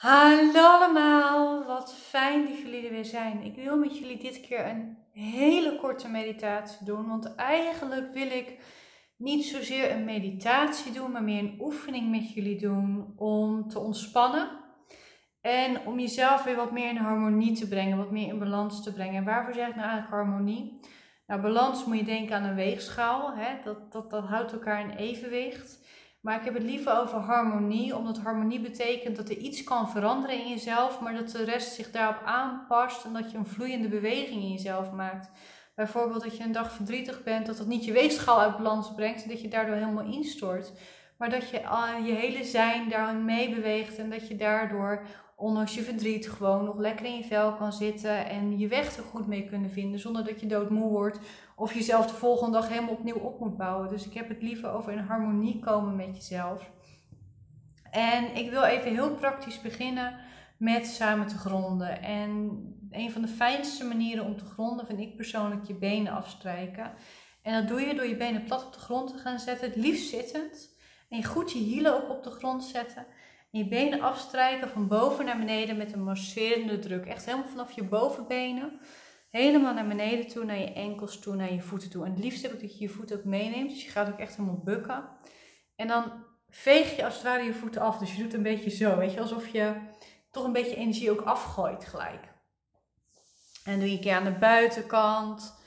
Hallo allemaal, wat fijn dat jullie er weer zijn. Ik wil met jullie dit keer een hele korte meditatie doen, want eigenlijk wil ik niet zozeer een meditatie doen, maar meer een oefening met jullie doen om te ontspannen en om jezelf weer wat meer in harmonie te brengen, wat meer in balans te brengen. En waarvoor zeg ik nou eigenlijk harmonie? Nou, balans moet je denken aan een weegschaal, hè? Dat, dat, dat houdt elkaar in evenwicht. Maar ik heb het liever over harmonie, omdat harmonie betekent dat er iets kan veranderen in jezelf, maar dat de rest zich daarop aanpast en dat je een vloeiende beweging in jezelf maakt. Bijvoorbeeld dat je een dag verdrietig bent, dat dat niet je weegschaal uit balans brengt en dat je daardoor helemaal instort. Maar dat je uh, je hele zijn daarin meebeweegt en dat je daardoor, ondanks je verdriet, gewoon nog lekker in je vel kan zitten en je weg er goed mee kunnen vinden zonder dat je doodmoe wordt of jezelf de volgende dag helemaal opnieuw op moet bouwen. Dus ik heb het liever over in harmonie komen met jezelf. En ik wil even heel praktisch beginnen met samen te gronden. En een van de fijnste manieren om te gronden vind ik persoonlijk je benen afstrijken. En dat doe je door je benen plat op de grond te gaan zetten, het liefst zittend. En goed je hielen ook op de grond zetten. Je benen afstrijken van boven naar beneden met een masserende druk. Echt helemaal vanaf je bovenbenen helemaal naar beneden toe, naar je enkels toe, naar je voeten toe. En het liefst heb ik dat je je voeten ook meeneemt. Dus je gaat ook echt helemaal bukken. En dan veeg je als het ware je voeten af. Dus je doet een beetje zo, weet je, alsof je toch een beetje energie ook afgooit gelijk. En doe je een keer aan de buitenkant.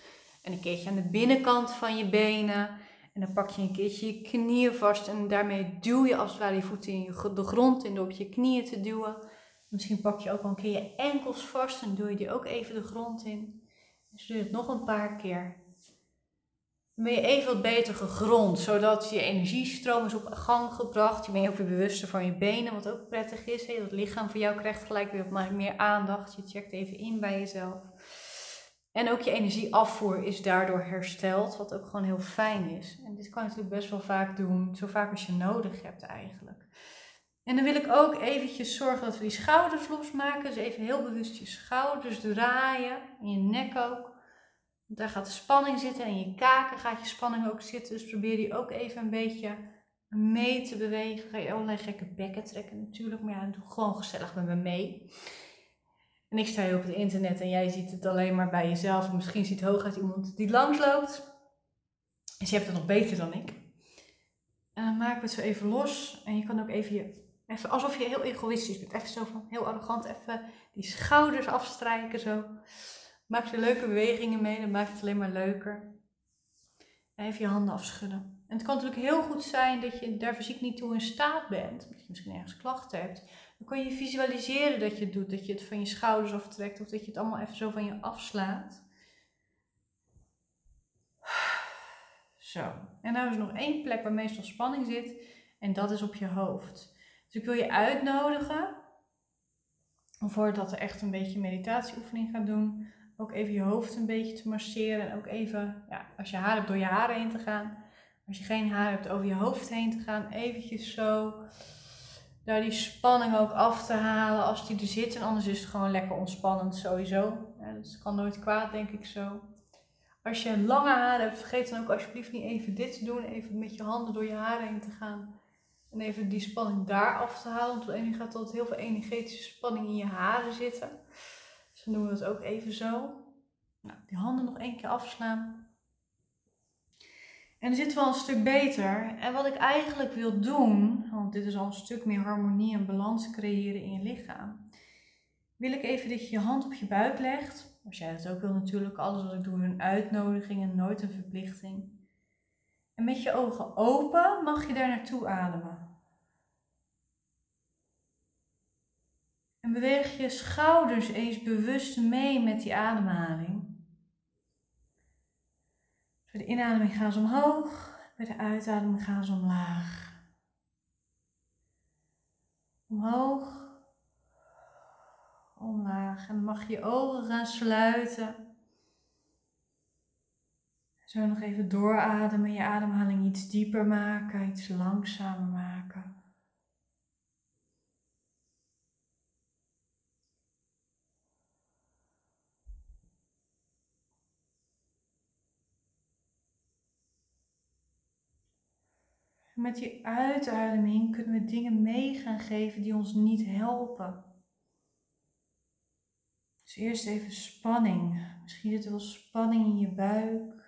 En een keertje aan de binnenkant van je benen. En dan pak je een keertje je knieën vast. En daarmee duw je als het ware je voeten in de grond in door op je knieën te duwen. Misschien pak je ook wel een keer je enkels vast en doe je die ook even de grond in. Dus doe je het nog een paar keer. Dan ben je even wat beter gegrond, zodat je energiestroom is op gang gebracht. Je bent ook weer bewuster van je benen, wat ook prettig is. Het lichaam voor jou krijgt gelijk weer wat meer aandacht. Je checkt even in bij jezelf. En ook je energieafvoer is daardoor hersteld, wat ook gewoon heel fijn is. En dit kan je natuurlijk best wel vaak doen, zo vaak als je nodig hebt eigenlijk. En dan wil ik ook eventjes zorgen dat we die schouders losmaken. Dus even heel bewust je schouders draaien. En je nek ook. Daar gaat de spanning zitten. En in je kaken gaat je spanning ook zitten. Dus probeer die ook even een beetje mee te bewegen. Ga je allerlei gekke bekken trekken natuurlijk. Maar ja, doe gewoon gezellig met me mee. En ik sta hier op het internet en jij ziet het alleen maar bij jezelf. Misschien ziet hooguit iemand die langsloopt. Dus je hebt het nog beter dan ik. En maken we het zo even los. En je kan ook even je Even alsof je heel egoïstisch bent. Even zo van heel arrogant. Even die schouders afstrijken zo. Maak er leuke bewegingen mee. Dan maakt het alleen maar leuker. En even je handen afschudden. En het kan natuurlijk heel goed zijn dat je daar fysiek niet toe in staat bent. Dat je misschien ergens klachten hebt. Dan kan je visualiseren dat je het doet. Dat je het van je schouders aftrekt. Of dat je het allemaal even zo van je afslaat. Zo. En nou is er nog één plek waar meestal spanning zit. En dat is op je hoofd. Dus ik wil je uitnodigen, voordat we echt een beetje meditatieoefening gaan doen, ook even je hoofd een beetje te masseren. En ook even, ja, als je haar hebt, door je haren heen te gaan. Als je geen haar hebt, over je hoofd heen te gaan. Eventjes zo daar die spanning ook af te halen als die er zit. En anders is het gewoon lekker ontspannend sowieso. Ja, het kan nooit kwaad, denk ik zo. Als je lange haren hebt, vergeet dan ook alsjeblieft niet even dit te doen. Even met je handen door je haren heen te gaan. En even die spanning daar af te halen. Want op gaat altijd heel veel energetische spanning in je haren zitten. Dan doen we dat ook even zo. Nou, die handen nog één keer afslaan. En dan zit wel een stuk beter. En wat ik eigenlijk wil doen, want dit is al een stuk meer harmonie en balans creëren in je lichaam. Wil ik even dat je je hand op je buik legt. Als jij dat ook wil natuurlijk. Alles wat ik doe is een uitnodiging en nooit een verplichting. En met je ogen open mag je daar naartoe ademen. En beweeg je schouders eens bewust mee met die ademhaling. Bij de inademing gaan ze omhoog, bij de uitademing gaan ze omlaag. Omhoog, omlaag. En dan mag je je ogen gaan sluiten. Zo nog even doorademen, je ademhaling iets dieper maken, iets langzamer maken. En met die uitademing kunnen we dingen mee gaan geven die ons niet helpen. Dus eerst even spanning. Misschien zit er wel spanning in je buik.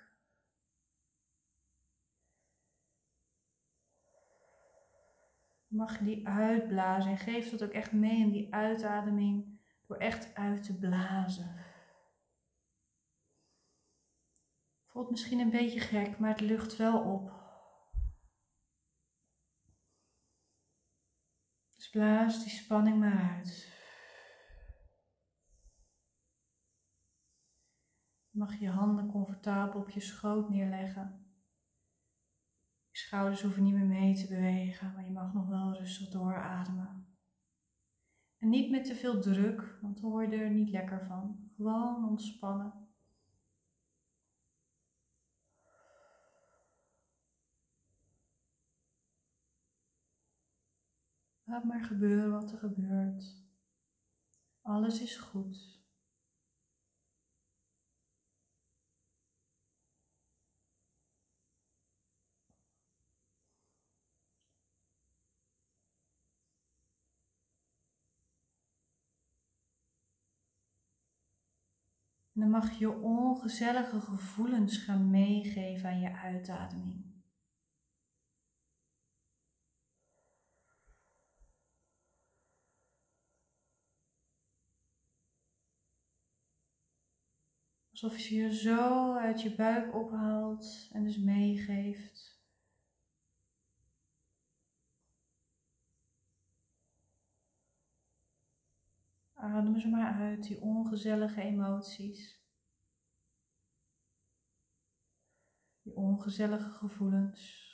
mag je die uitblazen en geef dat ook echt mee in die uitademing door echt uit te blazen. Voelt misschien een beetje gek, maar het lucht wel op. blaas die spanning maar uit. Je mag je handen comfortabel op je schoot neerleggen. Je schouders hoeven niet meer mee te bewegen, maar je mag nog wel rustig doorademen. En niet met te veel druk, want dan word je er niet lekker van. Gewoon ontspannen. Laat maar gebeuren wat er gebeurt. Alles is goed. En dan mag je ongezellige gevoelens gaan meegeven aan je uitademing. Alsof je je zo uit je buik ophaalt en dus meegeeft. Adem ze maar uit, die ongezellige emoties. Die ongezellige gevoelens.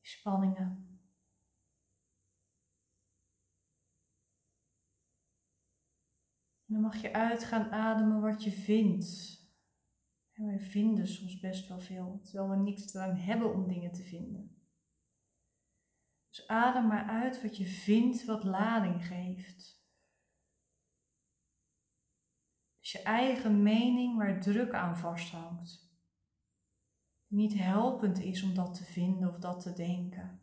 Die spanningen. Dan mag je uit gaan ademen wat je vindt. En wij vinden soms best wel veel, terwijl we niks aan hebben om dingen te vinden. Dus adem maar uit wat je vindt wat lading geeft. Dus je eigen mening waar druk aan vasthangt. Niet helpend is om dat te vinden of dat te denken.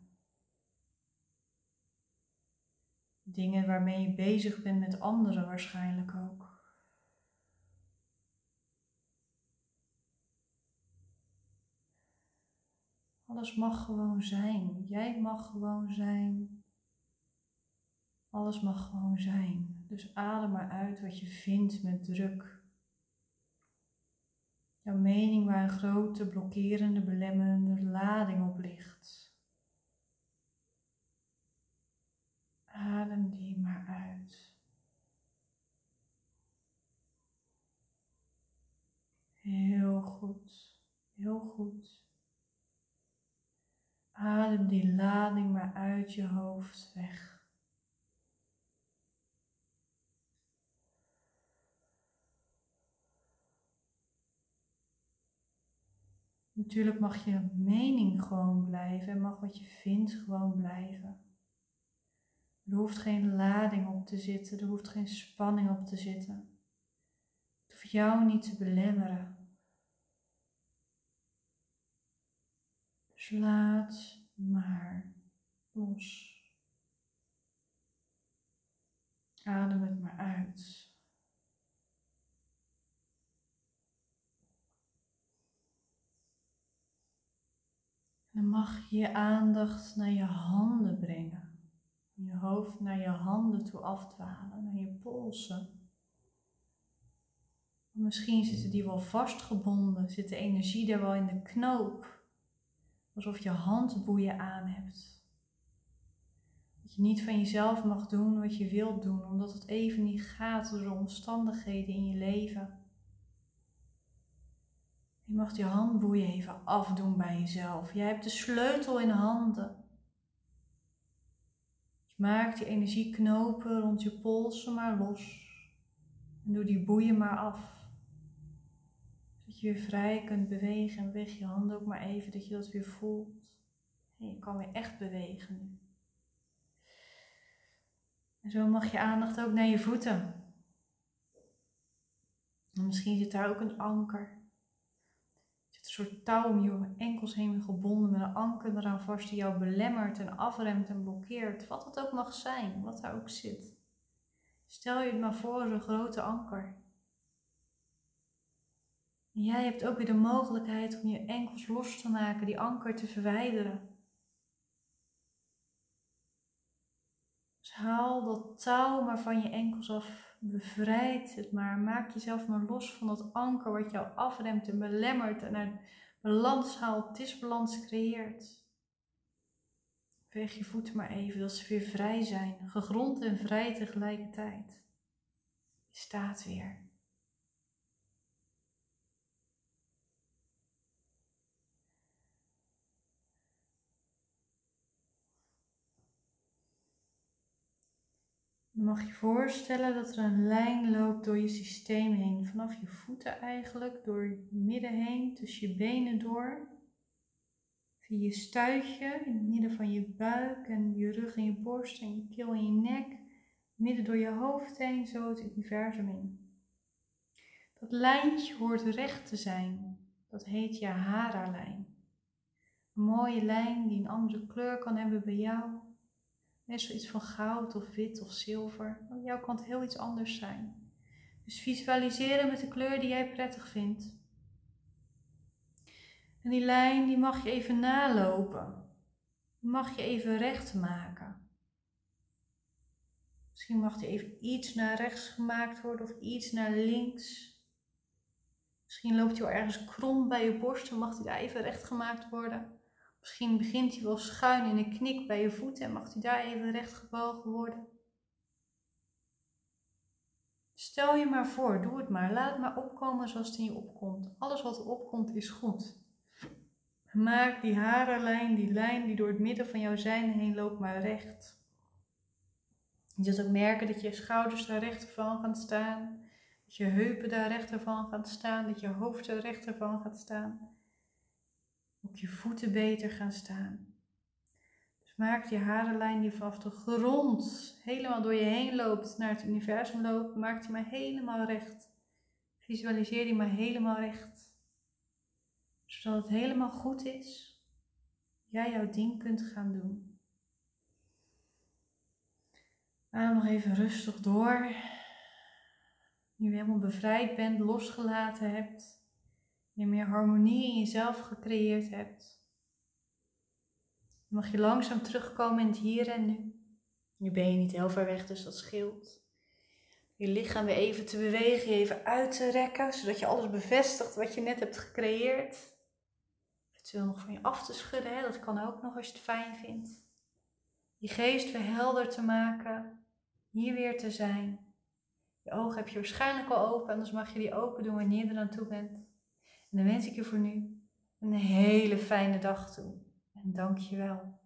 Dingen waarmee je bezig bent met anderen waarschijnlijk ook. Alles mag gewoon zijn. Jij mag gewoon zijn. Alles mag gewoon zijn. Dus adem maar uit wat je vindt met druk. Jouw mening waar een grote blokkerende, belemmerende lading op ligt. Adem die maar uit. Heel goed, heel goed. Adem die lading maar uit je hoofd weg. Natuurlijk mag je mening gewoon blijven en mag wat je vindt gewoon blijven. Er hoeft geen lading op te zitten, er hoeft geen spanning op te zitten. Het hoeft jou niet te belemmeren. laat maar los. Adem het maar uit. Dan mag je je aandacht naar je handen brengen. Je hoofd naar je handen toe afdwalen, naar je polsen. Misschien zitten die wel vastgebonden, zit de energie daar wel in de knoop. Alsof je handboeien aan hebt. Dat je niet van jezelf mag doen wat je wilt doen, omdat het even niet gaat door de omstandigheden in je leven. Je mag je handboeien even afdoen bij jezelf. Jij hebt de sleutel in handen. Maak die energieknopen rond je polsen maar los. En doe die boeien maar af je weer vrij kunt bewegen en beweeg je handen ook maar even, dat je dat weer voelt. Je kan weer echt bewegen nu. En zo mag je aandacht ook naar je voeten. En misschien zit daar ook een anker. Soort touw om je enkels heen gebonden met een anker eraan vast die jou belemmert en afremt en blokkeert. Wat het ook mag zijn, wat daar ook zit. Stel je het maar voor als een grote anker. En jij hebt ook weer de mogelijkheid om je enkels los te maken, die anker te verwijderen. Dus haal dat touw maar van je enkels af. Bevrijd het maar. Maak jezelf maar los van dat anker wat jou afremt en belemmert en uit balans haalt, disbalans creëert. Veeg je voeten maar even, dat ze weer vrij zijn. Gegrond en vrij tegelijkertijd. Je staat weer. Dan mag je voorstellen dat er een lijn loopt door je systeem heen. Vanaf je voeten eigenlijk, door je midden heen, tussen je benen door. Via je stuitje, in het midden van je buik en je rug en je borst en je keel en je nek. Midden door je hoofd heen, zo het universum in. Dat lijntje hoort recht te zijn. Dat heet je Hara-lijn. Een mooie lijn die een andere kleur kan hebben bij jou. Net zoiets van goud of wit of zilver. Aan jou kan het heel iets anders zijn. Dus visualiseren met de kleur die jij prettig vindt. En die lijn die mag je even nalopen. Die mag je even recht maken. Misschien mag die even iets naar rechts gemaakt worden of iets naar links. Misschien loopt hij wel ergens krom bij je borst en mag die daar even recht gemaakt worden. Misschien begint hij wel schuin in een knik bij je voeten en mag hij daar even recht gebogen worden. Stel je maar voor, doe het maar. Laat het maar opkomen zoals het in je opkomt. Alles wat er opkomt is goed. Maak die harenlijn, die lijn die door het midden van jouw zijn heen loopt, maar recht. Je zult ook merken dat je schouders daar rechter van gaan staan. Dat je heupen daar rechter van gaan staan. Dat je hoofd er rechter van gaat staan ook je voeten beter gaan staan. Dus maak die harenlijn die vanaf de grond helemaal door je heen loopt, naar het universum loopt, maak die maar helemaal recht. Visualiseer die maar helemaal recht. Zodat het helemaal goed is. Jij jouw ding kunt gaan doen. Adem nog even rustig door. Nu je helemaal bevrijd bent, losgelaten hebt je meer harmonie in jezelf gecreëerd hebt. Dan mag je langzaam terugkomen in het hier en nu. Nu ben je niet heel ver weg, dus dat scheelt. Je lichaam weer even te bewegen, je even uit te rekken, zodat je alles bevestigt wat je net hebt gecreëerd. Eventueel nog van je af te schudden, hè? dat kan ook nog als je het fijn vindt. Je geest weer helder te maken, hier weer te zijn. Je ogen heb je waarschijnlijk al open, anders mag je die open doen wanneer je er aan toe bent. En dan wens ik je voor nu een hele fijne dag toe. En dank je wel.